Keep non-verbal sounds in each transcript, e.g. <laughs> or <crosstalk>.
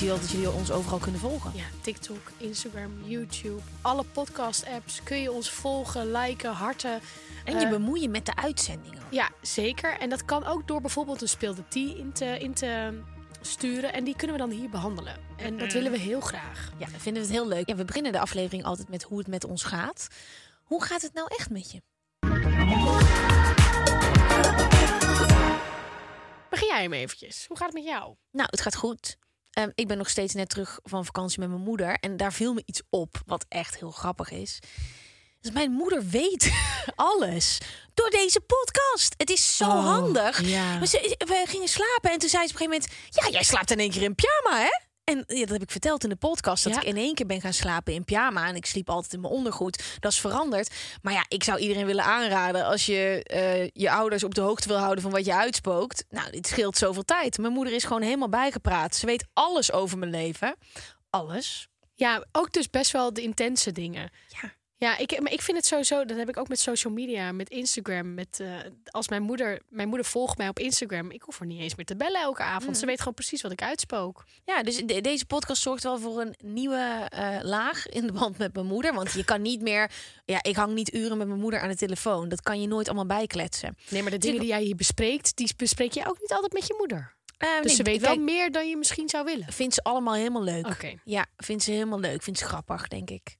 Al dat jullie ons overal kunnen volgen? Ja, TikTok, Instagram, YouTube, alle podcast-apps kun je ons volgen, liken, harten. En je Eh, bemoeien met de uitzendingen. Ja, zeker. En dat kan ook door bijvoorbeeld een speelde tea in te, in te sturen. En die kunnen we dan hier behandelen. En dat willen we heel graag. Ja, we vinden het heel leuk. Ja, we beginnen de aflevering altijd met hoe het met ons gaat. Hoe gaat het nou echt met je? Begin jij hem eventjes. Hoe gaat het met jou? Nou, het gaat goed. Ehm, ik ben nog steeds net terug van vakantie met mijn moeder. En daar viel me iets op, wat echt heel grappig is. Dus mijn moeder weet <laughs> alles door deze podcast. Het is zo Oh, handig. ja. We gingen slapen en toen zei ze op een gegeven moment... Ja, jij slaapt in één keer in pyjama, hè? En ja, dat heb ik verteld in de podcast. Dat Ja. ik in één keer ben gaan slapen in pyjama. En ik sliep altijd in mijn ondergoed. Dat is veranderd. Maar ja, ik zou iedereen willen aanraden... als je eh, je ouders op de hoogte wil houden van wat je uitspookt. Nou, dit scheelt zoveel tijd. Mijn moeder is gewoon helemaal bijgepraat. Ze weet alles over mijn leven. Alles. Ja, ook dus best wel de intense dingen. Ja. Ja, ik, maar ik vind het sowieso, dat heb ik ook met social media, met Instagram. Met, eh, als mijn moeder, mijn moeder volgt mij op Instagram, ik hoef er niet eens meer te bellen elke avond. Ze weet gewoon precies wat ik uitspook. Ja, dus de- deze podcast zorgt wel voor een nieuwe eh, laag in de band met mijn moeder. Want je kan niet meer... Ja, ik hang niet uren met mijn moeder aan de telefoon. Dat kan je nooit allemaal bijkletsen. Nee, maar de dingen die jij hier bespreekt, die bespreek je ook niet altijd met je moeder. Eh, Dus nee, ze weet kijk, wel meer dan je misschien zou willen. Vindt ze allemaal helemaal leuk. Ja, vindt ze helemaal leuk. Vindt ze grappig, denk ik.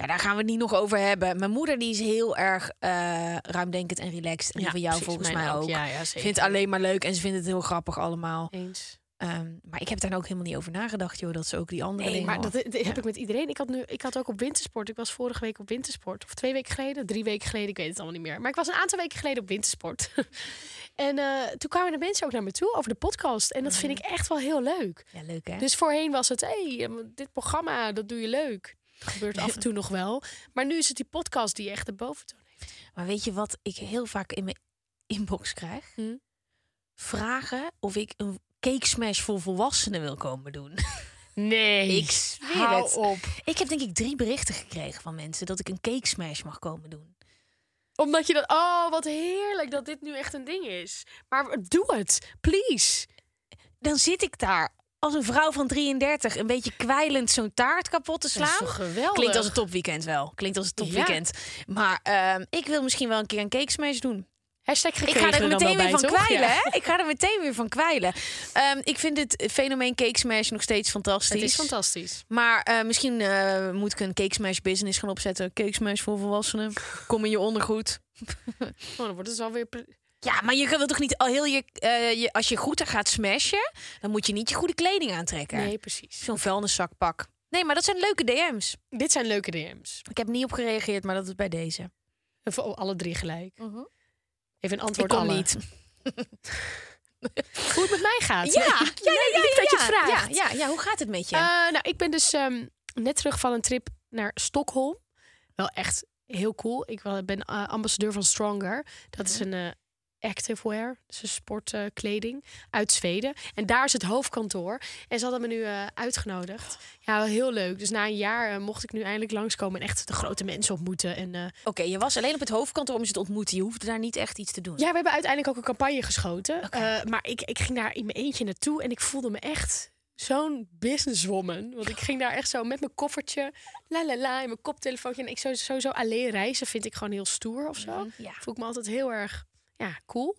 Ja, daar gaan we het niet nog over hebben. Mijn moeder die is heel erg eh, ruimdenkend en relaxed. En Ja, van jou precies, volgens mij ook. ook. Ja, vindt het alleen maar leuk en ze vindt het heel grappig allemaal. Eens. Ehm, maar ik heb daar ook helemaal niet over nagedacht, joh. Dat ze ook die andere Nee, dingen maar dat, had. dat heb ik met iedereen. Ik had, nu, ik had ook op wintersport. Ik was vorige week op wintersport. Of twee weken geleden, drie weken geleden. Ik weet het allemaal niet meer. Maar ik was een aantal weken geleden op wintersport. <laughs> en eh, toen kwamen de mensen ook naar me toe over de podcast. En dat vind ik echt wel heel leuk. Ja, leuk hè? Dus voorheen was het, hé, hey, dit programma, dat doe je leuk. Dat gebeurt af en toe nog wel. Maar nu is het die podcast die echt de boventoon heeft. Maar weet je wat ik heel vaak in mijn inbox krijg? Hm? Vragen of ik een cake smash voor volwassenen wil komen doen. Nee, <laughs> Ik zweer het. op. ik heb denk ik drie berichten gekregen van mensen dat ik een cake smash mag komen doen. Omdat je dat, oh, wat heerlijk dat dit nu echt een ding is. Maar doe het, please. Dan zit ik daar als een vrouw van 33 een beetje kwijlend zo'n taart kapot te Dat is slaan. geweldig? Klinkt als een topweekend wel. Klinkt als een topweekend. Maar ehm, ik wil misschien wel een keer een cake smash doen. Hashtag Ik ga er meteen weer van toch? kwijlen, Ja. hè? Ik ga er meteen weer van kwijlen. Ik vind het fenomeen cake smash nog steeds fantastisch. Het is fantastisch. Maar eh, misschien eh, moet ik een cake smash business gaan opzetten. Cake smash voor volwassenen. Kom in je ondergoed. Oh, dan wordt het wel weer... ple- Ja, maar je wil toch niet al heel je, eh, je... Als je goed gaat smashen, dan moet je niet je goede kleding aantrekken. Nee, precies. Zo'n vuilniszakpak. Nee, maar dat zijn leuke DM's. Dit zijn leuke DM's. Ik heb niet op gereageerd, maar dat is bij deze. Oh, alle drie gelijk. Mhm. Even een Ik antwoord kom alle. niet. <laughs> Hoe het met mij gaat. Ja, ja, ja, ja, Lief dat je ja, het vraagt. Ja, ja, hoe gaat het met je? Eh, nou, ik ben dus ehm, net terug van een trip naar Stockholm. Wel echt heel cool. Ik ben eh, ambassadeur van Stronger. Dat is een, eh, activewear, dus sportkleding, uit Zweden. En daar is het hoofdkantoor. En ze hadden me nu eh, uitgenodigd. Ja, heel leuk. Dus na een jaar eh, mocht ik nu eindelijk langskomen en echt de grote mensen ontmoeten. En eh, Oké, je was alleen op het hoofdkantoor om ze te ontmoeten. Je hoefde daar niet echt iets te doen. ja, we hebben uiteindelijk ook een campagne geschoten. Maar ik, ik ging daar in mijn eentje naartoe en ik voelde me echt zo'n businesswoman. Want ik ging daar echt zo met mijn koffertje, la la la, mijn koptelefoontje. En ik sowieso, sowieso alleen reizen vind ik gewoon heel stoer of zo. Mhm, ja. Voel ik me altijd heel erg ja, cool.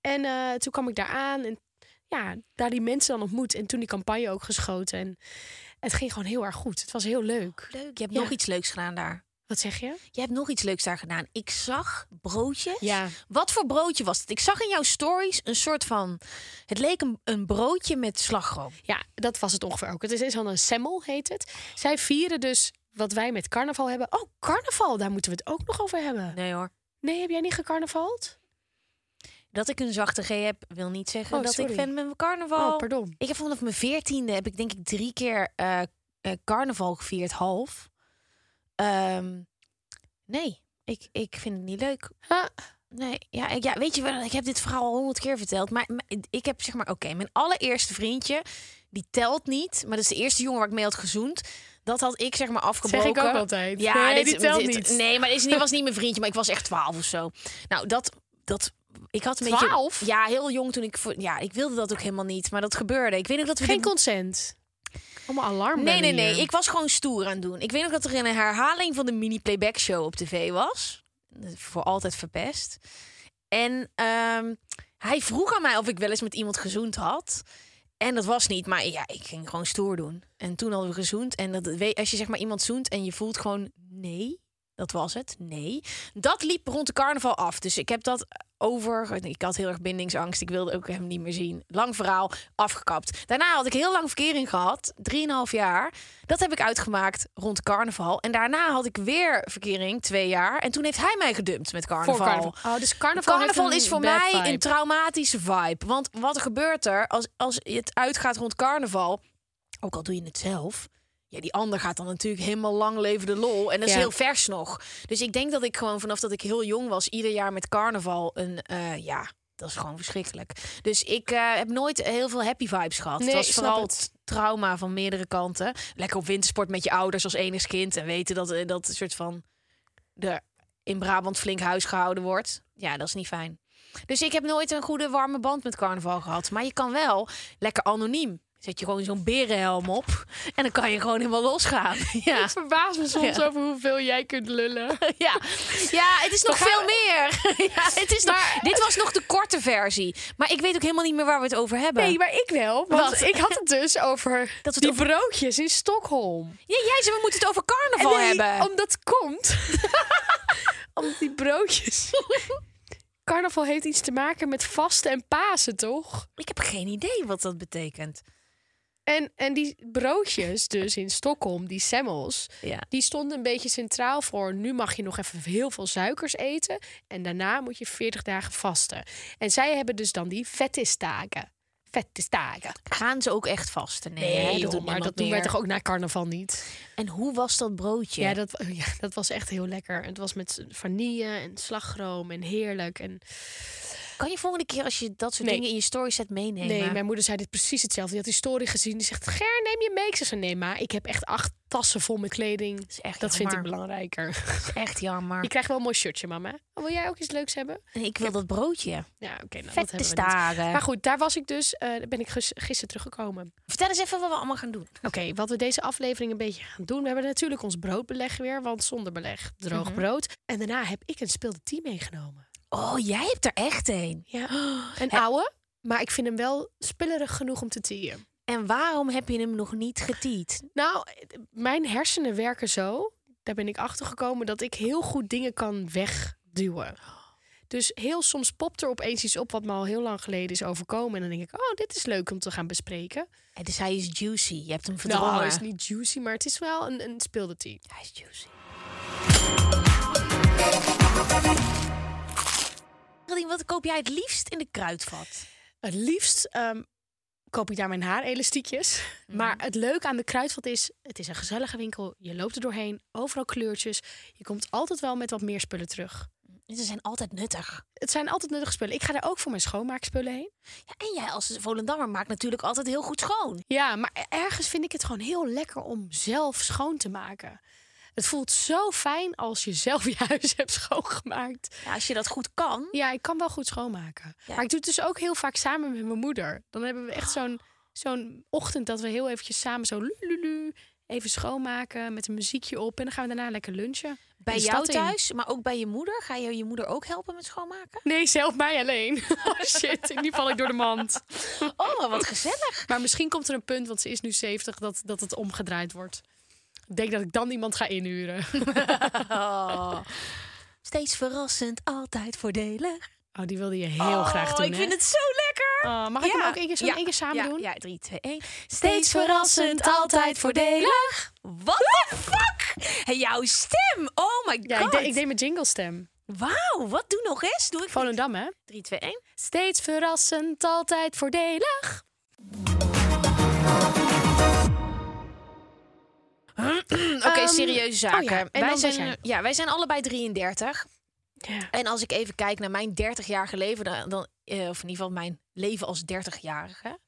En eh, toen kwam ik daar aan en ja, daar die mensen dan ontmoet. En toen die campagne ook geschoten. En het ging gewoon heel erg goed. Het was heel leuk. Leuk. Je hebt Ja. nog iets leuks gedaan daar. Wat zeg je? Je hebt nog iets leuks daar gedaan. Ik zag broodjes. Ja. Wat voor broodje was het? Ik zag in jouw stories een soort van. Het leek een, een broodje met slagroom. Ja, dat was het ongeveer ook. Het is dan een semmel, heet het. Zij vieren dus wat wij met carnaval hebben. Oh, carnaval, daar moeten we het ook nog over hebben. Nee hoor. Nee, heb jij niet gecarnavald? Dat ik een zachte G heb, wil niet zeggen Oh, dat sorry. ik fan ben van carnaval. Oh, pardon. Ik heb vanaf mijn veertiende heb ik denk ik drie keer eh, eh, carnaval gevierd, half. Ehm, nee, ik, ik vind het niet leuk. Nee, ja, ik, ja, weet je wel, ik heb dit verhaal al honderd keer verteld. Maar, maar ik heb zeg maar, oké, mijn allereerste vriendje, die telt niet. Maar dat is de eerste jongen waar ik mee had gezoend. Dat had ik zeg maar afgebroken. zeg ik ook altijd. Ja, nee, dit, die telt dit- niet. Nee, maar is- <laughs> was niet mijn vriendje, maar ik was echt twaalf of zo. Nou, dat, dat, ik had een beetje... 12? Ja, heel jong toen ik... Ja, ik wilde dat ook helemaal niet, maar dat gebeurde. Ik weet nog dat we Geen dit- consent. Allemaal alarm. Nee, nee, nee. Ik was gewoon stoer aan het doen. Ik weet nog dat er een herhaling van de mini-playback show op tv was. Voor altijd verpest. En ehm, hij vroeg aan mij of ik wel eens met iemand gezoend had. En dat was niet, maar ja, ik ging gewoon stoer doen. En toen hadden we gezoend. En dat, weet- als je zeg maar iemand zoent en je voelt gewoon nee, dat was het, nee. Dat liep rond de carnaval af. Dus ik heb dat over. Ik had heel erg bindingsangst. Ik wilde ook hem niet meer zien. Lang verhaal, afgekapt. Daarna had ik heel lang verkering gehad. Drieënhalf jaar. Dat heb ik uitgemaakt rond carnaval. En daarna had ik weer verkering, twee jaar. En toen heeft hij mij gedumpt met carnaval. Voor carnaval. Oh, dus carnaval, is voor mij vibe. een traumatische vibe. Want wat gebeurt er als, als het uitgaat rond carnaval? Ook al doe je het zelf. Ja, die ander gaat dan natuurlijk helemaal lang leven de lol. En dat is Ja. heel vers nog. Dus ik denk dat ik gewoon vanaf dat ik heel jong was... ieder jaar met carnaval een... eh, ja, dat is gewoon verschrikkelijk. Dus ik eh, heb nooit heel veel happy vibes gehad. Nee, het was vooral het. trauma van meerdere kanten. Lekker op wintersport met je ouders als enigskind. En weten dat eh, dat een soort van... er in Brabant flink huis gehouden wordt. Ja, dat is niet fijn. Dus ik heb nooit een goede warme band met carnaval gehad. Maar je kan wel lekker anoniem. Zet je gewoon zo'n berenhelm op. En dan kan je gewoon helemaal losgaan. <laughs> Ja, Ik verbaas me soms Ja. over hoeveel jij kunt lullen. <laughs> ja. ja het is nog gaan veel meer. <laughs> Ja, het is nog, dit was nog de korte versie. Maar ik weet ook helemaal niet meer waar we het over hebben. Nee, maar ik wel. Want Wat? ik had het dus over Dat die over- broodjes in Stockholm. Ja, jij zei, we moeten het over carnaval nee, hebben. omdat komt. omdat die broodjes... Carnaval heeft iets te maken met vasten en Pasen, toch? Ik heb geen idee wat dat betekent. En, en die broodjes dus in Stockholm, die semmels... Ja. die stonden een beetje centraal voor... nu mag je nog even heel veel suikers eten... en daarna moet je 40 dagen vasten. En zij hebben dus dan die vettistaken. Vettistaken. Gaan ze ook echt vasten? Nee, dat joh, doet maar dat doen wij toch ook na carnaval niet? En hoe was dat broodje? Ja, dat, ja, dat was echt heel lekker. Het was met vanille en slagroom en heerlijk. En Kan je volgende keer als je dat soort Nee. dingen in je story zet meenemen? nee, mijn moeder zei dit precies hetzelfde. Die had die story gezien. Die zegt, Ger, neem je mee? Ik zei, nee, maar ik heb echt acht tassen vol met kleding. is echt dat vind ik belangrijker. Dat is echt jammer. Je krijgt wel een mooi shirtje, mama. Oh, wil jij ook iets leuks hebben? En ik wil dat broodje. Ja, oké. nou, dat we niet. staren. Maar goed, daar was ik dus. daar ben ik gis- gisteren teruggekomen. Vertel eens even wat we allemaal gaan doen. Oké, wat we deze aflevering een beetje gaan doen. We hebben natuurlijk ons broodbeleg weer, want zonder beleg droog Mhm. brood. En daarna heb ik een speelde tea meegenomen. Oh, jij hebt er echt een. Ja, <gasps> een oude, maar ik vind hem wel spillerig genoeg om te teeën. En waarom heb je hem nog niet getiet? Nou, mijn hersenen werken zo, daar ben ik achter gekomen, dat ik heel goed dingen kan wegduwen. Dus heel soms popt er opeens iets op wat me al heel lang geleden is overkomen. En dan denk ik, oh, dit is leuk om te gaan bespreken. En dus hij is juicy. Je hebt hem verdrongen. Nou, het is niet juicy, maar het is wel een, een speelde tea. Hij is juicy. Geraldine, Wat koop jij het liefst in de kruidvat? Het liefst ehm, koop ik daar mijn haarelastiekjes. Maar het leuke aan de kruidvat is, het is een gezellige winkel. Je loopt er doorheen, overal kleurtjes. Je komt altijd wel met wat meer spullen terug. Ze zijn altijd nuttig. Het zijn altijd nuttige spullen. Ik ga daar ook voor mijn schoonmaakspullen heen. Ja, en jij als Volendammer maakt natuurlijk altijd heel goed schoon. Ja, maar ergens vind ik het gewoon heel lekker om zelf schoon te maken. Het voelt zo fijn als je zelf je huis hebt schoongemaakt. Ja, als je dat goed kan. Ja, ik kan wel goed schoonmaken. Ja. Maar ik doe het dus ook heel vaak samen met mijn moeder. Dan hebben we echt zo'n zo'n ochtend dat we heel eventjes samen zo lululu even schoonmaken met een muziekje op. En dan gaan we daarna lekker lunchen. Bij jou in. thuis, maar ook bij je moeder. Ga je je moeder ook helpen met schoonmaken? Nee, zelf mij alleen. <laughs> Oh shit, nu val ik door de mand. Oh, wat gezellig. Maar misschien komt er een punt, want ze is nu 70, dat, dat het omgedraaid wordt. Ik denk dat ik dan iemand ga inhuren. Oh. Steeds verrassend, altijd voordelig. Oh, die wilde je heel graag doen, ik hè? vind het zo lekker. Oh, mag ik hem ook één keer, zo één keer samen ja, doen? Ja, 3, 2, 1. Steeds verrassend, altijd voordelig. What the fuck? Jouw stem. Oh my god. Ja, ik, deed- ik deed mijn jingle stem. Wauw, wat doe nog eens? Doe ik Volendam, hè? 3, 2, 1. Steeds verrassend, altijd voordelig. <clears throat> Oké, Ehm, serieuze zaken. oh ja, en wij, was zijn, ja, wij zijn allebei 33. Ja. En als ik even kijk naar mijn 30-jarige leven, dan, dan, eh, of in ieder geval mijn leven als 30-jarige.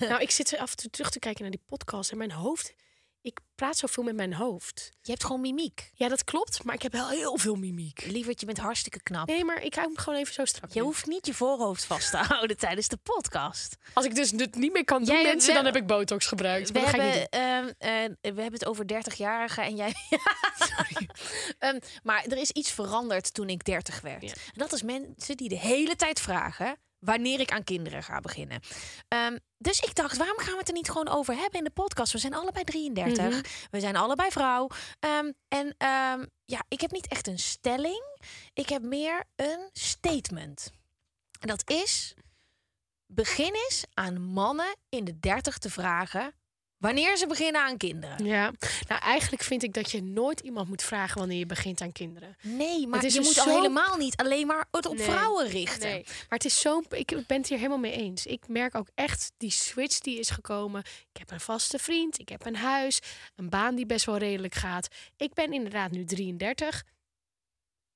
Nou, ik zit af en toe terug te kijken naar die podcast en mijn hoofd... Ik praat zoveel met mijn hoofd. Je hebt gewoon mimiek. Ja, dat klopt, maar ik heb wel heel veel mimiek. Lieverd, je bent hartstikke knap. Nee, maar ik hou hem gewoon even zo strak. Je hoeft niet je voorhoofd vast te <laughs> houden tijdens de podcast. Als ik dus het niet meer kan doen, Jij- mensen, we- dan heb ik botox gebruikt. We Maar dat ga ik niet hebben, ehm, eh, we hebben het over 30-jarigen en jij. <laughs> Sorry. <laughs> Ehm, maar er is iets veranderd toen ik 30 werd. Ja. En dat is mensen die de hele tijd vragen wanneer ik aan kinderen ga beginnen. Ehm, dus ik dacht, waarom gaan we het er niet gewoon over hebben in de podcast? We zijn allebei 33. Mhm. We zijn allebei vrouw. Ehm, en ehm, ja, ik heb niet echt een stelling. Ik heb meer een statement. En dat is: begin eens aan mannen in de 30 te vragen wanneer ze beginnen aan kinderen. Ja, nou eigenlijk vind ik dat je nooit iemand moet vragen wanneer je begint aan kinderen. Nee, maar je moet al zo- helemaal niet alleen maar het op Nee. vrouwen richten. Nee, maar het is zo. Ik ben het hier helemaal mee eens. Ik merk ook echt die switch die is gekomen. Ik heb een vaste vriend, ik heb een huis, een baan die best wel redelijk gaat. Ik ben inderdaad nu 33.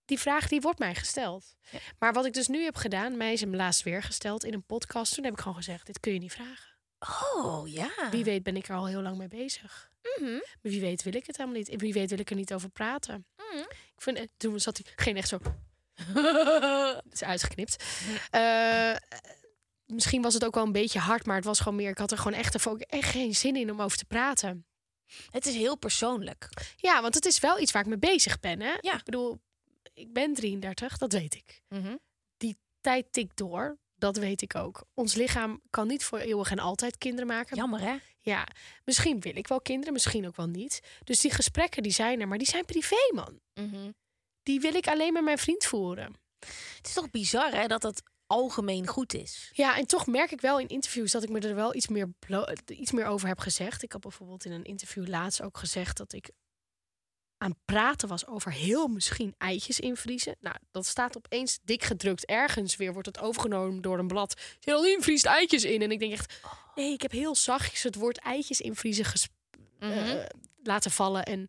Die vraag die wordt mij gesteld. Ja. Maar wat ik dus nu heb gedaan, mij is hem laatst weer gesteld in een podcast. Toen heb ik gewoon gezegd: dit kun je niet vragen. Oh ja. Wie weet ben ik er al heel lang mee bezig. Maar Wie weet wil ik het helemaal niet. Wie weet wil ik er niet over praten. Mhm. Ik vind, eh, toen zat hij geen echt zo. Het <laughs> is uitgeknipt. Eh, misschien was het ook wel een beetje hard, maar het was gewoon meer. Ik had er gewoon echt, echt geen zin in om over te praten. Het is heel persoonlijk. Ja, want het is wel iets waar ik mee bezig ben. Hè? Ja. Ik bedoel, ik ben 33, dat weet ik. Mhm. Tijd tikt door, dat weet ik ook. Ons lichaam kan niet voor eeuwig en altijd kinderen maken. Jammer hè? Ja, misschien wil ik wel kinderen, misschien ook wel niet. Dus die gesprekken die zijn er, maar die zijn privé, man. Mhm. Die wil ik alleen met mijn vriend voeren. Het is toch bizar hè dat dat algemeen goed is. Ja, en toch merk ik wel in interviews dat ik me er wel iets meer, iets meer over heb gezegd. Ik had bijvoorbeeld in een interview laatst ook gezegd dat ik aan praten was over heel misschien eitjes invriezen. Nou, dat staat opeens dik gedrukt ergens weer. Wordt het overgenomen door een blad. Geraldine vriest eitjes in. En ik denk echt, nee, ik heb heel zachtjes het woord eitjes invriezen eh, laten vallen. En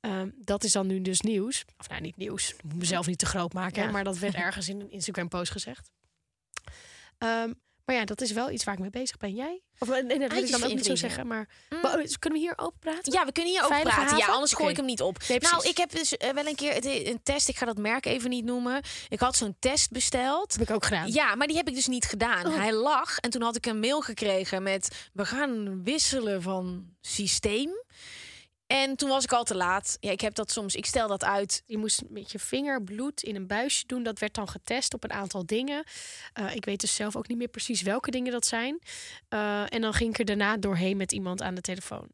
ehm, dat is dan nu dus nieuws. Of nou, niet nieuws. Ik moet mezelf niet te groot maken. hè. Maar dat werd ergens in een Instagram-post gezegd. Ehm, maar ja, dat is wel iets waar ik mee bezig ben. Jij? Of nee, nee, dat wil ik dan ook niet zo zeggen. Maar Mm. maar, oh, kunnen we hier open praten? Ja, we kunnen hier Veilige praten. Ja, anders gooi ik hem niet op. Nee, nou, ik heb dus eh, wel een keer het- een test. Ik ga dat merk even niet noemen. Ik had zo'n test besteld. Dat heb ik ook gedaan. Ja, maar die heb ik dus niet gedaan. Oh. Hij lag en toen had ik een mail gekregen met... we gaan wisselen van systeem. En toen was ik al te laat. Ja, ik heb dat soms... Ik stel dat uit. Je moest met je vinger bloed in een buisje doen. Dat werd dan getest op een aantal dingen. Eh, ik weet dus zelf ook niet meer precies welke dingen dat zijn. Eh, en dan ging ik er daarna doorheen met iemand aan de telefoon.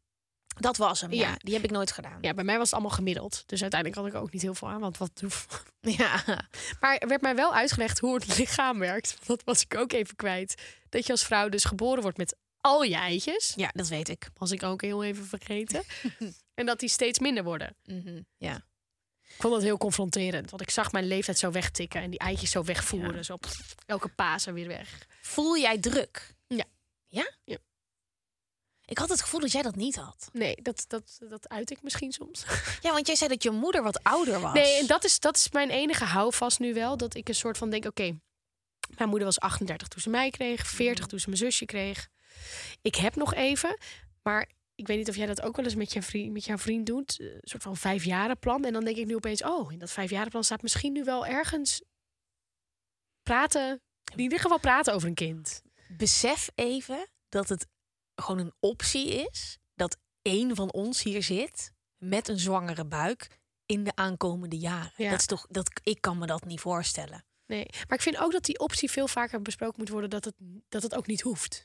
Dat was hem, ja. Ja. Die heb ik nooit gedaan. Ja, bij mij was het allemaal gemiddeld. Dus uiteindelijk had ik ook niet heel veel aan. Want wat <laughs> Ja. Maar er werd mij wel uitgelegd hoe het <laughs> lichaam werkt. Dat was ik ook even kwijt. Dat je als vrouw dus geboren wordt met al je eitjes. ja, dat weet ik. Was ik ook heel even vergeten. <laughs> en dat die steeds minder worden. Mhm, Ja. Ik vond dat heel confronterend. Want ik zag mijn leeftijd zo wegtikken. En die eitjes zo wegvoeren. Zo pff, elke paas er weer weg. Voel jij druk? Ja. Ja? Ja. Ik had het gevoel dat jij dat niet had. Nee, dat, dat, dat uit ik misschien soms. <laughs> Ja, want jij zei dat je moeder wat ouder was. Nee, en dat is, dat is mijn enige houvast nu wel. Dat ik een soort van denk, oké, mijn moeder was 38 toen ze mij kreeg, 40 toen ze mijn zusje kreeg. Ik heb nog even, maar ik weet niet of jij dat ook wel eens met, je vriend, met jouw vriend doet. eh, Een soort van vijfjarenplan. En dan denk ik nu opeens, oh, in dat vijfjarenplan staat misschien nu wel ergens praten. In ieder geval praten over een kind. Besef even dat het gewoon een optie is dat één van ons hier zit met een zwangere buik in de aankomende jaren. Ja. Dat is toch, dat, ik kan me dat niet voorstellen. Nee, maar ik vind ook dat die optie veel vaker besproken moet worden dat het, dat het ook niet hoeft.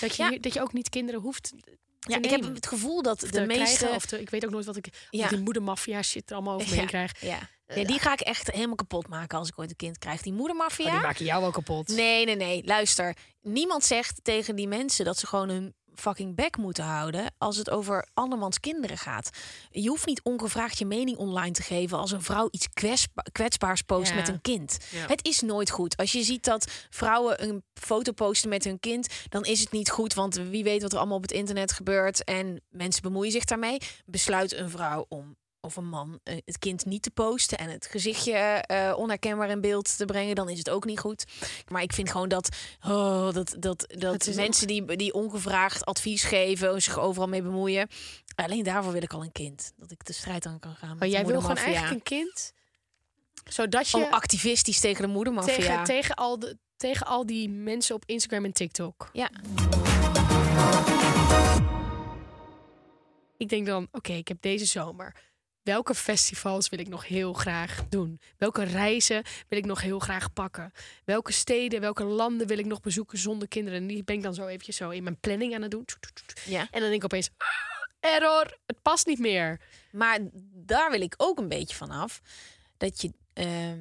Dat, je, Ja. dat je ook niet kinderen hoeft. te Ja, ik heb het gevoel dat de te meeste. krijgen, of te- ik weet ook nooit wat ik, Ja. die moedermafia shit er allemaal over me Ja. krijg. Ja. ja, die ga ik echt helemaal kapot maken als ik ooit een kind krijg. Die moedermafia. Oh, die maken jou wel kapot. Nee, nee, nee. Luister. Niemand zegt tegen die mensen dat ze gewoon hun fucking bek moeten houden als het over andermans kinderen gaat. Je hoeft niet ongevraagd je mening online te geven als een vrouw iets kwetsba- kwetsbaars post Ja. met een kind. Ja. Het is nooit goed. Als je ziet dat vrouwen een foto posten met hun kind, dan is het niet goed, want wie weet wat er allemaal op het internet gebeurt en mensen bemoeien zich daarmee. Besluit een vrouw om of een man eh, het kind niet te posten en het gezichtje eh, onherkenbaar in beeld te brengen, dan is het ook niet goed. Maar ik vind gewoon dat, oh, dat, dat, dat mensen die, die ongevraagd advies geven, zich overal mee bemoeien. Alleen daarvoor wil ik al een kind. Dat ik de strijd aan kan gaan. Maar jij wil gewoon eigenlijk een kind, zodat je Om activistisch tegen de moedermafia. tegen, tegen, al de, tegen al die mensen op Instagram en TikTok. Ja. Ik denk dan, oké, ik heb deze zomer. Welke festivals wil ik nog heel graag doen? Welke reizen wil ik nog heel graag pakken? Welke steden, welke landen wil ik nog bezoeken zonder kinderen? En die ben ik dan zo eventjes zo in mijn planning aan het doen. Ja. En dan denk ik opeens, "Ah, error, het past niet meer. Maar daar wil ik ook een beetje van af. Dat je ehm,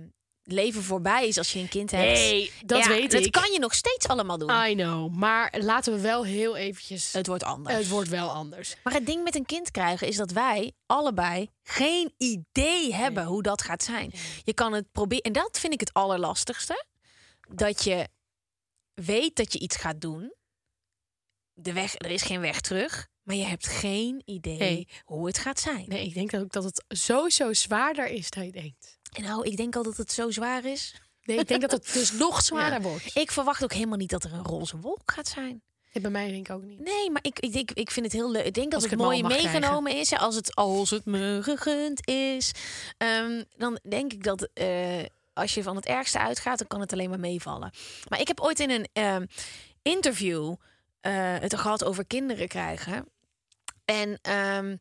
leven voorbij is als je een kind hebt. Nee, dat Ja, weet dat ik. Ah. kan je nog steeds allemaal doen. I know, maar laten we wel heel eventjes... het wordt anders. Het wordt wel anders. Maar het ding met een kind krijgen is dat wij allebei geen idee hebben hoe dat gaat zijn. Je kan het proberen. En dat vind ik het allerlastigste. Dat je weet dat je iets gaat doen. De weg, er is geen weg terug. Maar je hebt geen idee Nee. hoe het gaat zijn. Nee, ik denk ook dat het sowieso zwaarder is dan je denkt. En nou, ik denk al dat het zo zwaar is. Nee, ik denk dat het <laughs> dus nog zwaarder Ja. wordt. Ik verwacht ook helemaal niet dat er een roze wolk gaat zijn. Ja, bij mij denk ik ook niet. Nee, maar ik, ik, ik, ik vind het heel leuk. Ik denk dat Als ik het het mooi meegenomen is. Als het, als het me gegund is. Ehm, dan denk ik dat eh, als je van het ergste uitgaat, dan kan het alleen maar meevallen. Maar ik heb ooit in een ehm, interview eh, het gehad over kinderen krijgen. En ehm,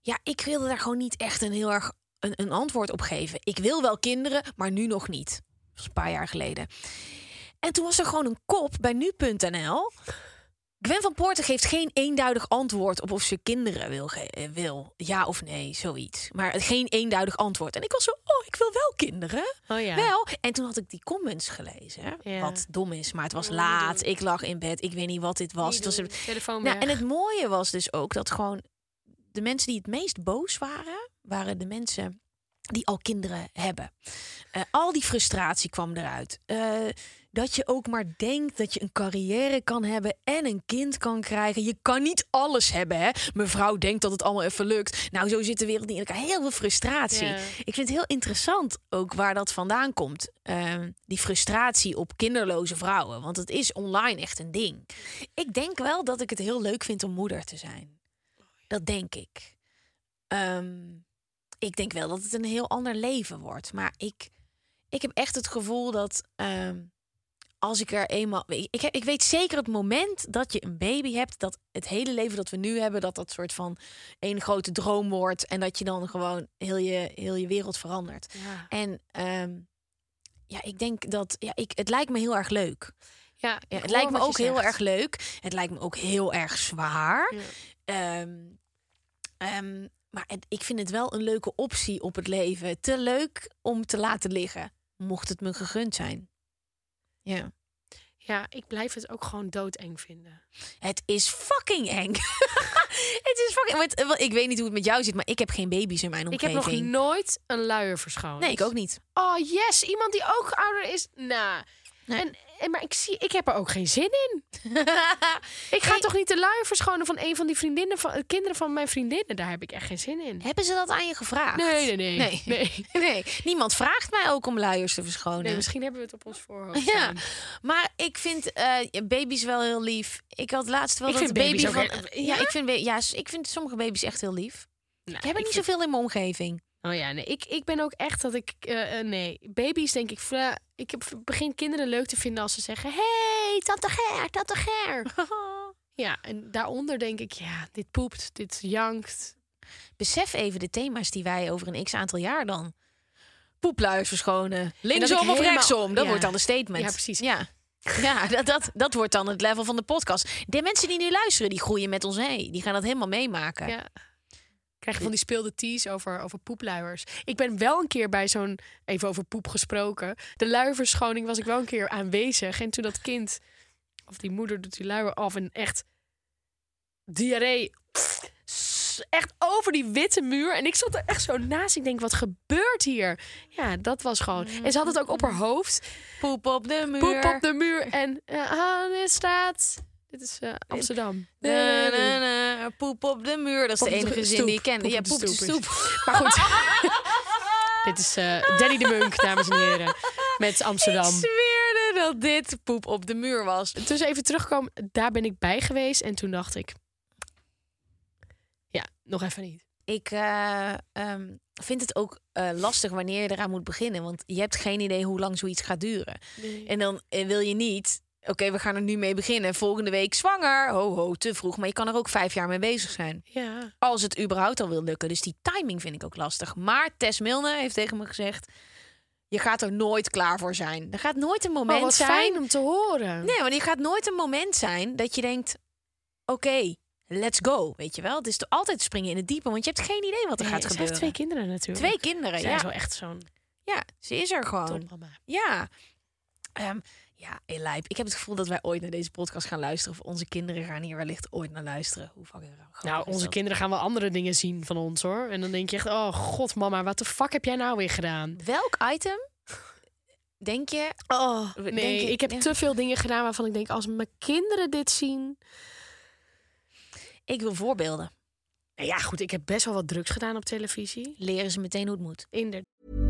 ja, ik wilde daar gewoon niet echt een heel erg een, een antwoord op geven. Ik wil wel kinderen, maar nu nog niet. Dat een paar jaar geleden. En toen was er gewoon een kop bij nu.nl. Gwen van Poorten geeft geen eenduidig antwoord op of ze kinderen wil, eh, wil. Ja of nee, zoiets. Maar geen eenduidig antwoord. En ik was zo, oh, ik wil wel kinderen. Oh ja. Wel. En toen had ik die comments gelezen. Ja. Wat dom is, maar het was Oh, laat. Ik lag in bed. Ik weet niet wat dit was. Het was. Telefoon nou, en het mooie was dus ook dat gewoon de mensen die het meest boos waren, waren de mensen die al kinderen hebben. Eh, al die frustratie kwam eruit. Eh, dat je ook maar denkt dat je een carrière kan hebben en een kind kan krijgen. Je kan niet alles hebben, hè? Mevrouw denkt dat het allemaal even lukt. Nou, zo zit de wereld niet in elkaar. Heel veel frustratie. Ja. Ik vind het heel interessant ook waar dat vandaan komt. Ehm, die frustratie op kinderloze vrouwen. Want het is online echt een ding. Ik denk wel dat ik het heel leuk vind om moeder te zijn. Dat denk ik. Ehm, ik denk wel dat het een heel ander leven wordt. Maar ik, ik heb echt het gevoel dat ehm, als ik er eenmaal. Ik, ik weet zeker het moment dat je een baby hebt, dat het hele leven dat we nu hebben, dat dat soort van één grote droom wordt. En dat je dan gewoon heel je, heel je wereld verandert. Ja. En ehm, ja, ik denk dat. Ja, ik, het lijkt me heel erg leuk. Ja, het lijkt me ook heel erg leuk. Het lijkt me ook heel erg zwaar. Ja. Ehm, ehm, maar het- ik vind het wel een leuke optie op het leven. Te leuk om te laten liggen, mocht het me gegund zijn. Ja. Ja, ik blijf het ook gewoon doodeng vinden. Het is fucking eng. <laughs> het is fucking. want, ik weet niet hoe het met jou zit, maar ik heb geen baby's in mijn Ik heb omgeving. nog nooit een luier verschoond. Nee, ik ook niet. Oh yes, iemand die ook ouder is. Nou, Nee. en, maar ik, zie, ik heb er ook geen zin in. <laughs> ik ga toch niet de luier verschonen van een van die vriendinnen van eh, kinderen van mijn vriendinnen. Daar heb ik echt geen zin in. Hebben ze dat aan je gevraagd? Nee, nee, nee. Nee. nee. <laughs> Nee, niemand vraagt mij ook om luiers te verschonen. Nee, misschien hebben we het op ons voorhoofd. Ja, staan. maar ik vind eh, baby's wel heel lief. Ik had laatst wel Ik dat baby van. heel- ja, Ja? ik vind, ja, ik vind sommige baby's echt heel lief. Nou, Ik heb er niet vind- zoveel in mijn omgeving. Oh ja, nee. Ik, ik ben ook echt dat ik... eh, eh, nee, baby's denk ik... vla- Ik heb, begin kinderen leuk te vinden als ze zeggen... Hey, tante Ger, tante Ger. <laughs> ja, en daaronder denk ik... Ja, dit poept, dit jankt. Besef even de thema's die wij over een x aantal jaar dan. Poepluiers verschonen. Linksom of helemaal- rechtsom. Dat ja. wordt dan de statement. Ja, precies. Ja. Ja, dat, dat, dat wordt dan het level van de podcast. De mensen die nu luisteren, die groeien met ons mee. Die gaan dat helemaal meemaken. Ja. Krijg je van die speelde teas over, over poepluiers. Ik ben wel een keer bij zo'n, even over poep gesproken. De luierverschoning was ik wel een keer aanwezig. En toen dat kind, of die moeder doet die luier af en echt diarree. Echt over die witte muur. En ik zat er echt zo naast. Ik denk, wat gebeurt hier? Ja, dat was gewoon. En ze had het ook op haar hoofd. Poep op de muur. Poep op de muur. En uh, aan de straat. Dit is eh, Amsterdam. Na, na, na, poep op de muur. Dat is de enige zin die ik ken. Poep Ja, poep op de stoep. <laughs> Maar goed. <laughs> Dit is eh Danny de Munk, dames en heren. Met <laughs> Amsterdam. Ik zweerde dat dit poep op de muur was. Dus even terugkomen, daar ben ik bij geweest. En toen dacht ik... Ja, nog even niet. Ik eh, ehm, vind het ook lastig wanneer je eraan moet beginnen. Want je hebt geen idee hoe lang zoiets gaat duren. En dan wil je niet... Oké, we gaan er nu mee beginnen. Volgende week zwanger. Ho, ho, te vroeg. Maar je kan er ook vijf jaar mee bezig zijn. Ja. Als het überhaupt al wil lukken. Dus die timing vind ik ook lastig. Maar Tess Milne heeft tegen me gezegd... Je gaat er nooit klaar voor zijn. Er gaat nooit een moment Oh, wat zijn... fijn om te horen. Nee, want je gaat nooit een moment zijn dat je denkt: oké, let's go. Weet je wel? Het is altijd springen in het diepe, want je hebt geen idee wat er Nee, gaat ze gebeuren. heeft twee kinderen natuurlijk. Twee kinderen, Zij ja. is wel echt zo'n Ja, ze is er gewoon. topmama. Ja. Ehm, ja, lijp. Ik heb het gevoel dat wij ooit naar deze podcast gaan luisteren. Of onze kinderen gaan hier wellicht ooit naar luisteren. Hoe fucking Nou, onze kinderen gaan wel andere dingen zien van ons hoor. En dan denk je echt, oh god mama, wat de fuck heb jij nou weer gedaan? Welk item denk je? Oh, Denk nee, je- ik heb ja. te veel dingen gedaan waarvan ik denk, als mijn kinderen dit zien... Ik wil voorbeelden. Ja, goed, ik heb best wel wat drugs gedaan op televisie. Leren ze meteen hoe het moet. Inderdaad.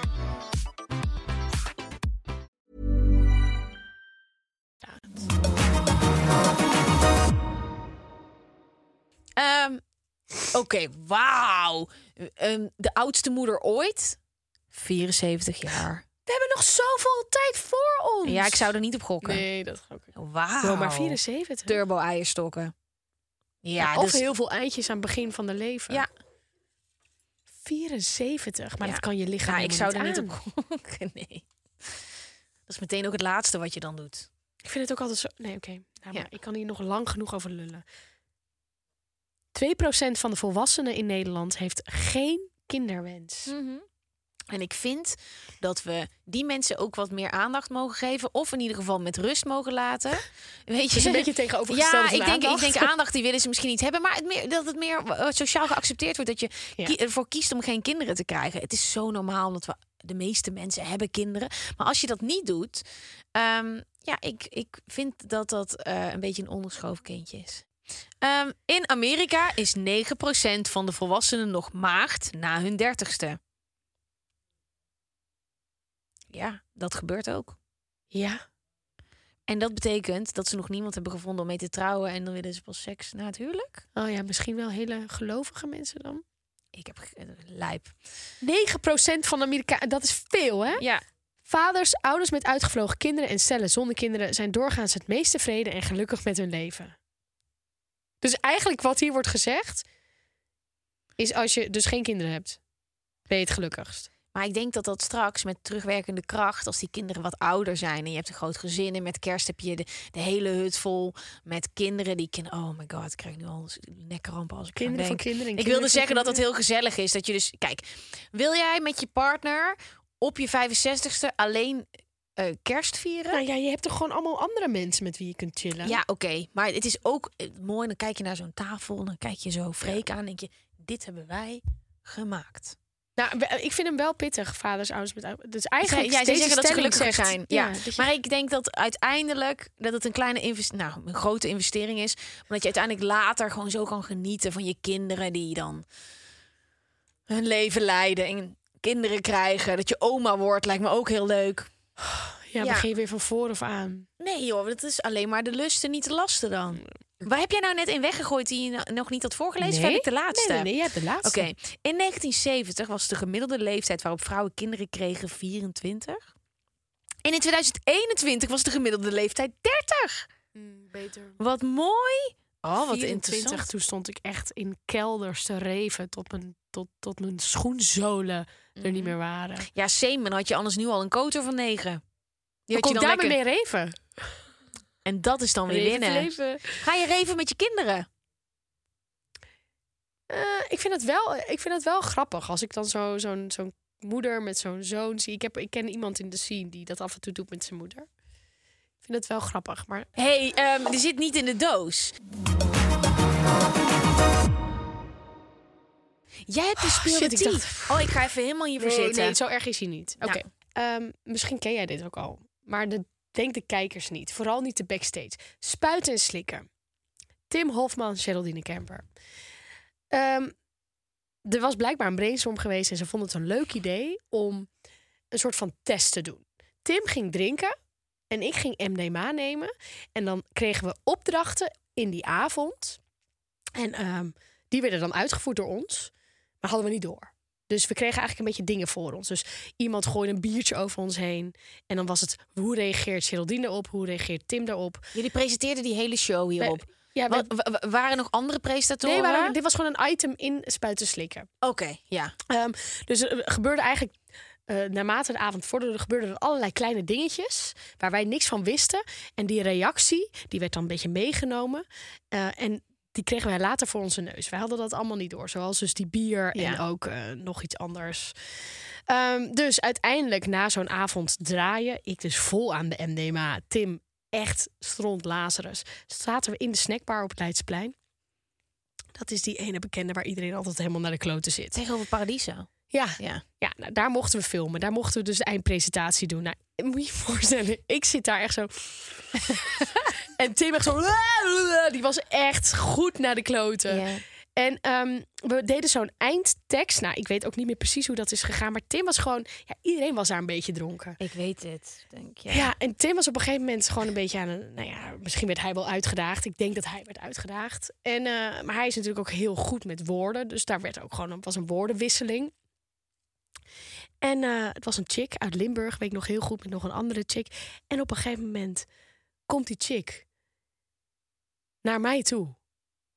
Oké, wauw. Ehm, de oudste moeder ooit? 74 jaar. We hebben nog zoveel tijd voor ons. Ja, ik zou er niet op gokken. Nee, dat ga ik. Wauw. Oh, maar 74. Turbo eierstokken. Ja, of dus, heel veel eitjes aan het begin van de leven. Ja. 74, maar Ja. dat kan je lichaam nou, ik zou er niet aan. op gokken. <laughs> Nee. Dat is meteen ook het laatste wat je dan doet. Ik vind het ook altijd zo... Nee, oké. Nou, Ja. maar ik kan hier nog lang genoeg over lullen. 2% van de volwassenen in Nederland heeft geen kinderwens. En ik vind dat we die mensen ook wat meer aandacht mogen geven. Of in ieder geval met rust mogen laten. Weet je? Dus <laughs> een beetje tegenovergesteld Ja, ik denk, ik denk aandacht die willen ze misschien niet hebben. Maar het meer, dat het meer eh, sociaal geaccepteerd wordt. Dat je Ja. ervoor kiest om geen kinderen te krijgen. Het is zo normaal dat we... De meeste mensen hebben kinderen. Maar als je dat niet doet... ehm, ja, ik, ik vind dat dat eh, een beetje een onderschoven kindje is. Ehm, in Amerika is 9% van de volwassenen nog maagd na hun dertigste. Ja, dat gebeurt ook. Ja. En dat betekent dat ze nog niemand hebben gevonden om mee te trouwen. En dan willen ze pas seks na het huwelijk. Oh ja, misschien wel hele gelovige mensen dan. Ik heb eh, lijp. 9% van de Amerikanen, dat is veel hè? Ja, Vaders, ouders met uitgevlogen kinderen en stellen zonder kinderen zijn doorgaans het meest tevreden en gelukkig met hun leven. Dus eigenlijk wat hier wordt gezegd, is als je dus geen kinderen hebt, ben je het gelukkigst. Maar ik denk dat dat straks met terugwerkende kracht, als die kinderen wat ouder zijn en je hebt een groot gezin en met kerst heb je de, de hele hut vol met kinderen die kinderen. Oh my god, ik krijg nu al nekrampen als ik Kinderen van kinderen. en Ik kinderen wilde zeggen dat kinderen. heel gezellig is. Dat je dus, kijk, wil jij met je partner op je 65ste alleen eh, kerst vieren? Nou ja, je hebt toch gewoon allemaal andere mensen met wie je kunt chillen. Ja, oké. Maar het is ook eh, mooi. Dan kijk je naar zo'n tafel. Dan kijk je zo Freek aan. En denk je, dit hebben wij gemaakt. Nou, we- ik vind hem wel pittig, vaders, ouders met ouders. Dus eigenlijk ja, deze zeggen dat ze zegt- zijn. Ja, je- Maar ik denk dat uiteindelijk dat het een kleine investering, nou, een grote investering is. Maar dat je uiteindelijk later gewoon zo kan genieten van je kinderen die dan hun leven leiden en kinderen krijgen. Dat je oma wordt, lijkt me ook heel leuk. Ja, ja. begin weer van vooraf aan. Nee joh, dat is alleen maar de lusten, niet de lasten dan. Waar heb jij nou net een weggegooid die je no- nog niet had voorgelezen? Of heb ik de laatste? Nee, nee, nee, je hebt de laatste. Oké, in 1970 was de gemiddelde leeftijd waarop vrouwen kinderen kregen 24. En in 2021 was de gemiddelde leeftijd 30. beter. Wat mooi. Oh, wat 24, interessant. toen stond ik echt in kelders te reven tot mijn, tot, tot mijn schoenzolen er Mhm. niet meer waren. Ja, same. Dan had je anders nu al een koter van 9. Die Hoe had je kon dan ik daar lekker... mee reven? En dat is dan weer Reven, winnen. leven. Ga je reven met je kinderen? Eh, ik, vind het wel, ik vind het wel grappig als ik dan zo- zo'n zo'n moeder met zo'n zoon zie. Ik, heb, ik ken iemand in de scene die dat af en toe doet met zijn moeder. Ik vind het wel grappig, maar hey, ehm, die zit niet in de doos. Jij hebt de Oh, shit, ik speeltief. dacht- Oh, ik ga even helemaal hiervoor nee, zitten. nee, zo erg is hij niet. Oké, Nou. ehm, misschien ken jij dit ook al, maar de, denk de kijkers niet. Vooral niet de backstage. Spuiten en slikken. Tim Hofman, Geraldine Kemper. Ehm, er was blijkbaar een brainstorm geweest en ze vonden het een leuk idee om een soort van test te doen. Tim ging drinken en ik ging MDMA nemen. En dan kregen we opdrachten in die avond. En ehm, die werden dan uitgevoerd door ons, maar hadden we niet door. Dus we kregen eigenlijk een beetje dingen voor ons. Dus iemand gooide een biertje over ons heen. En dan was het, hoe reageert Geraldine op? Hoe reageert Tim daarop? Jullie presenteerden die hele show hierop. Ja, waren er nog andere presentatoren? nee, dit was gewoon een item in spuiten slikken. Oké, ja. Ehm, dus er gebeurde eigenlijk, eh, naarmate de avond vorderde, gebeurden er allerlei kleine dingetjes waar wij niks van wisten. En die reactie, die werd dan een beetje meegenomen. Eh, en die kregen wij later voor onze neus. Wij hadden dat allemaal niet door. Zoals dus die bier en Ja. ook eh, nog iets anders. Ehm, dus uiteindelijk na zo'n avond draaien, ik dus vol aan de MDMA, Tim echt stront Lazarus, zaten we in de snackbar op het Leidsplein. Dat is die ene bekende waar iedereen altijd helemaal naar de kloten zit. Tegenover Paradiso. Ja, Ja. ja nou, daar mochten we filmen. Daar mochten we dus de eindpresentatie doen. Nou, <laughs> moet je je voorstellen, ik zit daar echt zo... <laughs> en Tim echt zo... <laughs> Die was echt goed naar de kloten. Ja. En ehm, we deden zo'n eindtekst. Nou, ik weet ook niet meer precies hoe dat is gegaan. Maar Tim was gewoon... Ja, iedereen was daar een beetje dronken. Ik weet het, denk je. Ja. en Tim was op een gegeven moment gewoon een beetje aan een... Nou ja, misschien werd hij wel uitgedaagd. Ik denk dat hij werd uitgedaagd. En, eh, maar hij is natuurlijk ook heel goed met woorden. Dus daar werd ook gewoon was een woordenwisseling. En eh, het was een chick uit Limburg, weet ik nog heel goed, met nog een andere chick. En op een gegeven moment komt die chick naar mij toe.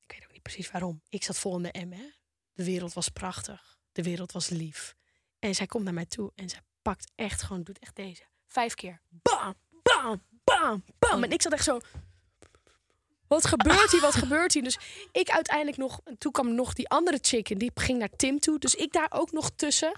Ik weet ook niet precies waarom. Ik zat vol in de M, hè. De wereld was prachtig. De wereld was lief. En zij komt naar mij toe en zij pakt echt gewoon, doet echt deze. Vijf keer. Bam, bam, bam, bam. En ik zat echt zo... Wat gebeurt hier? Wat gebeurt hier? Dus ik uiteindelijk nog... en Toen kwam nog die andere chick en die ging naar Tim toe. Dus ik daar ook nog tussen.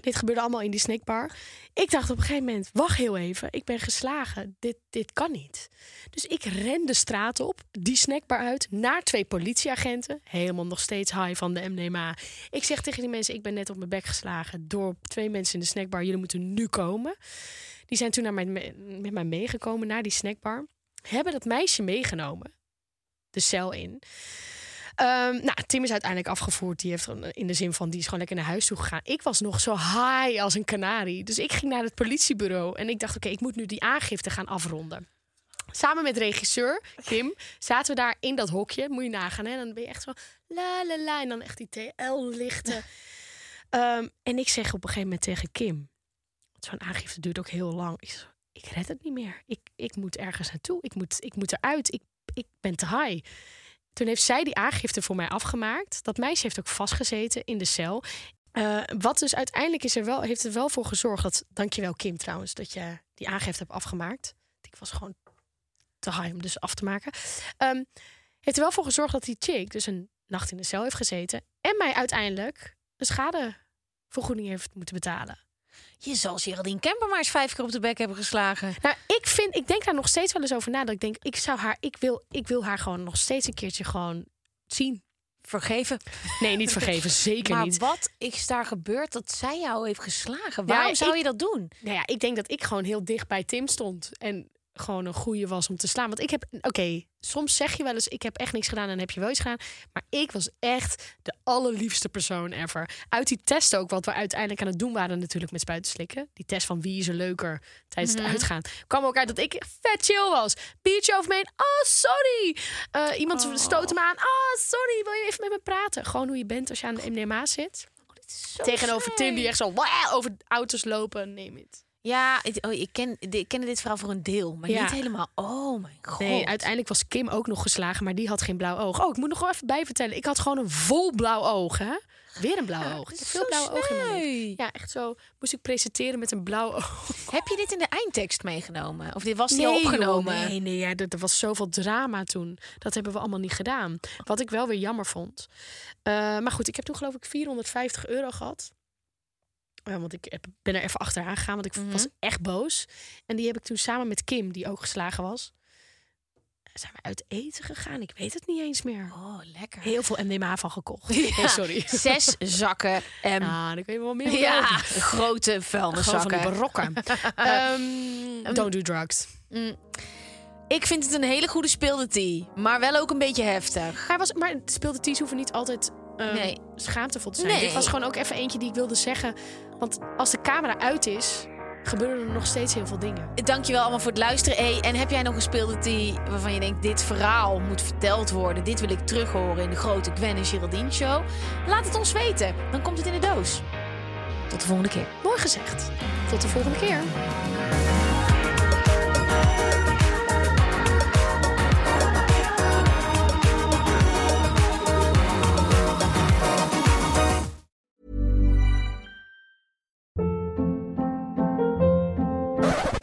Dit gebeurde allemaal in die snackbar. Ik dacht op een gegeven moment, wacht heel even. Ik ben geslagen. Dit, dit kan niet. Dus ik ren de straat op, die snackbar uit, naar twee politieagenten. Helemaal nog steeds high van de MDMA. Ik zeg tegen die mensen, ik ben net op mijn bek geslagen door twee mensen in de snackbar. Jullie moeten nu komen. Die zijn toen naar mij, met mij meegekomen naar die snackbar. Hebben dat meisje meegenomen. De cel in. Ehm, nou, Tim is uiteindelijk afgevoerd. Die heeft gewoon, in de zin van die is gewoon lekker naar huis toe gegaan. Ik was nog zo high als een kanarie. Dus ik ging naar het politiebureau en ik dacht: oké, ik moet nu die aangifte gaan afronden. Samen met regisseur Kim zaten we daar in dat hokje. Moet je nagaan, hè? Dan ben je echt zo la la la en dan echt die TL-lichten. Ehm, en ik zeg op een gegeven moment tegen Kim: zo'n aangifte duurt ook heel lang. Ik, ik red het niet meer. Ik, ik moet ergens naartoe. Ik moet, ik moet eruit. Ik, ik ben te high. Toen heeft zij die aangifte voor mij afgemaakt. Dat meisje heeft ook vastgezeten in de cel. Eh, wat dus uiteindelijk is er wel, heeft er wel voor gezorgd dat, dankjewel Kim trouwens, dat je die aangifte hebt afgemaakt. Ik was gewoon te high om dus af te maken. Ehm, heeft er wel voor gezorgd dat die chick dus een nacht in de cel heeft gezeten en mij uiteindelijk een schadevergoeding heeft moeten betalen. Je zal Geraldine Kemper maar eens vijf keer op de bek hebben geslagen. Nou, ik vind, ik denk daar nog steeds wel eens over na. Dat ik denk, ik zou haar, ik wil, ik wil haar gewoon nog steeds een keertje gewoon zien. Vergeven. Nee, niet vergeven, <laughs> zeker maar niet. wat is daar gebeurd dat zij jou heeft geslagen? Waarom zou ik- je dat doen? Nou ja, ik denk dat ik gewoon heel dicht bij Tim stond. En gewoon een goeie was om te slaan. Want ik heb, oké, soms zeg je wel eens, ik heb echt niks gedaan en heb je wel iets gedaan. Maar ik was echt de allerliefste persoon ever. Uit die test ook, wat we uiteindelijk aan het doen waren natuurlijk met spuiten slikken. Die test van wie is er leuker tijdens het uitgaan. kwam ook uit dat ik vet chill was. Biertje over me heen, oh sorry. Eh, iemand stootte me aan, oh sorry, wil je even met me praten? Gewoon hoe je bent als je aan de MDMA zit. Tegenover Tim die echt zo over auto's lopen, neem het. Ja, het- oh, ik, ken, ik kende dit verhaal voor een deel, maar Ja. niet helemaal. Oh mijn god. Nee, uiteindelijk was Kim ook nog geslagen, maar die had geen blauw oog. Oh, ik moet nog wel even bijvertellen. Ik had gewoon een vol blauw oog, hè? Weer een blauw oog. Ik heb veel blauwe ogen in mijn leven. Ja, echt zo. Moest ik presenteren met een blauw oog. Heb je dit in de eindtekst meegenomen? Of dit was joh, opgenomen? nee, nee, ja, er, er was zoveel drama toen. Dat hebben we allemaal niet gedaan. Wat ik wel weer jammer vond. Eh, maar goed, ik heb toen geloof ik 450 euro gehad. Ja, want ik ben er even achteraan gegaan, want ik Mhm. was echt boos. En die heb ik toen samen met Kim, die ook geslagen was. Zijn we uit eten gegaan? Ik weet het niet eens meer. Oh, lekker. Heel veel MDMA van gekocht. <laughs> Ja, Nee, sorry. Zes zakken. en Ah, daar kun je wel meer ja, over. grote Gewoon van vuilniszakken. barokken. <laughs> Ehm, don't do drugs. Ik vind het een hele goede speelde maar wel ook een beetje heftig. Maar, was, maar speelde Ties hoeven niet altijd ehm, Nee. schaamtevol te zijn. Nee. Dit was gewoon ook even eentje die ik wilde zeggen. Want als de camera uit is, gebeuren er nog steeds heel veel dingen. Dankjewel allemaal voor het luisteren. Hey, en heb jij nog een speelde waarvan je denkt... dit verhaal moet verteld worden. Dit wil ik terug horen in de grote Gwen en Geraldine show? Laat het ons weten. Dan komt het in de doos. Tot de volgende keer. Mooi gezegd. Tot de volgende keer.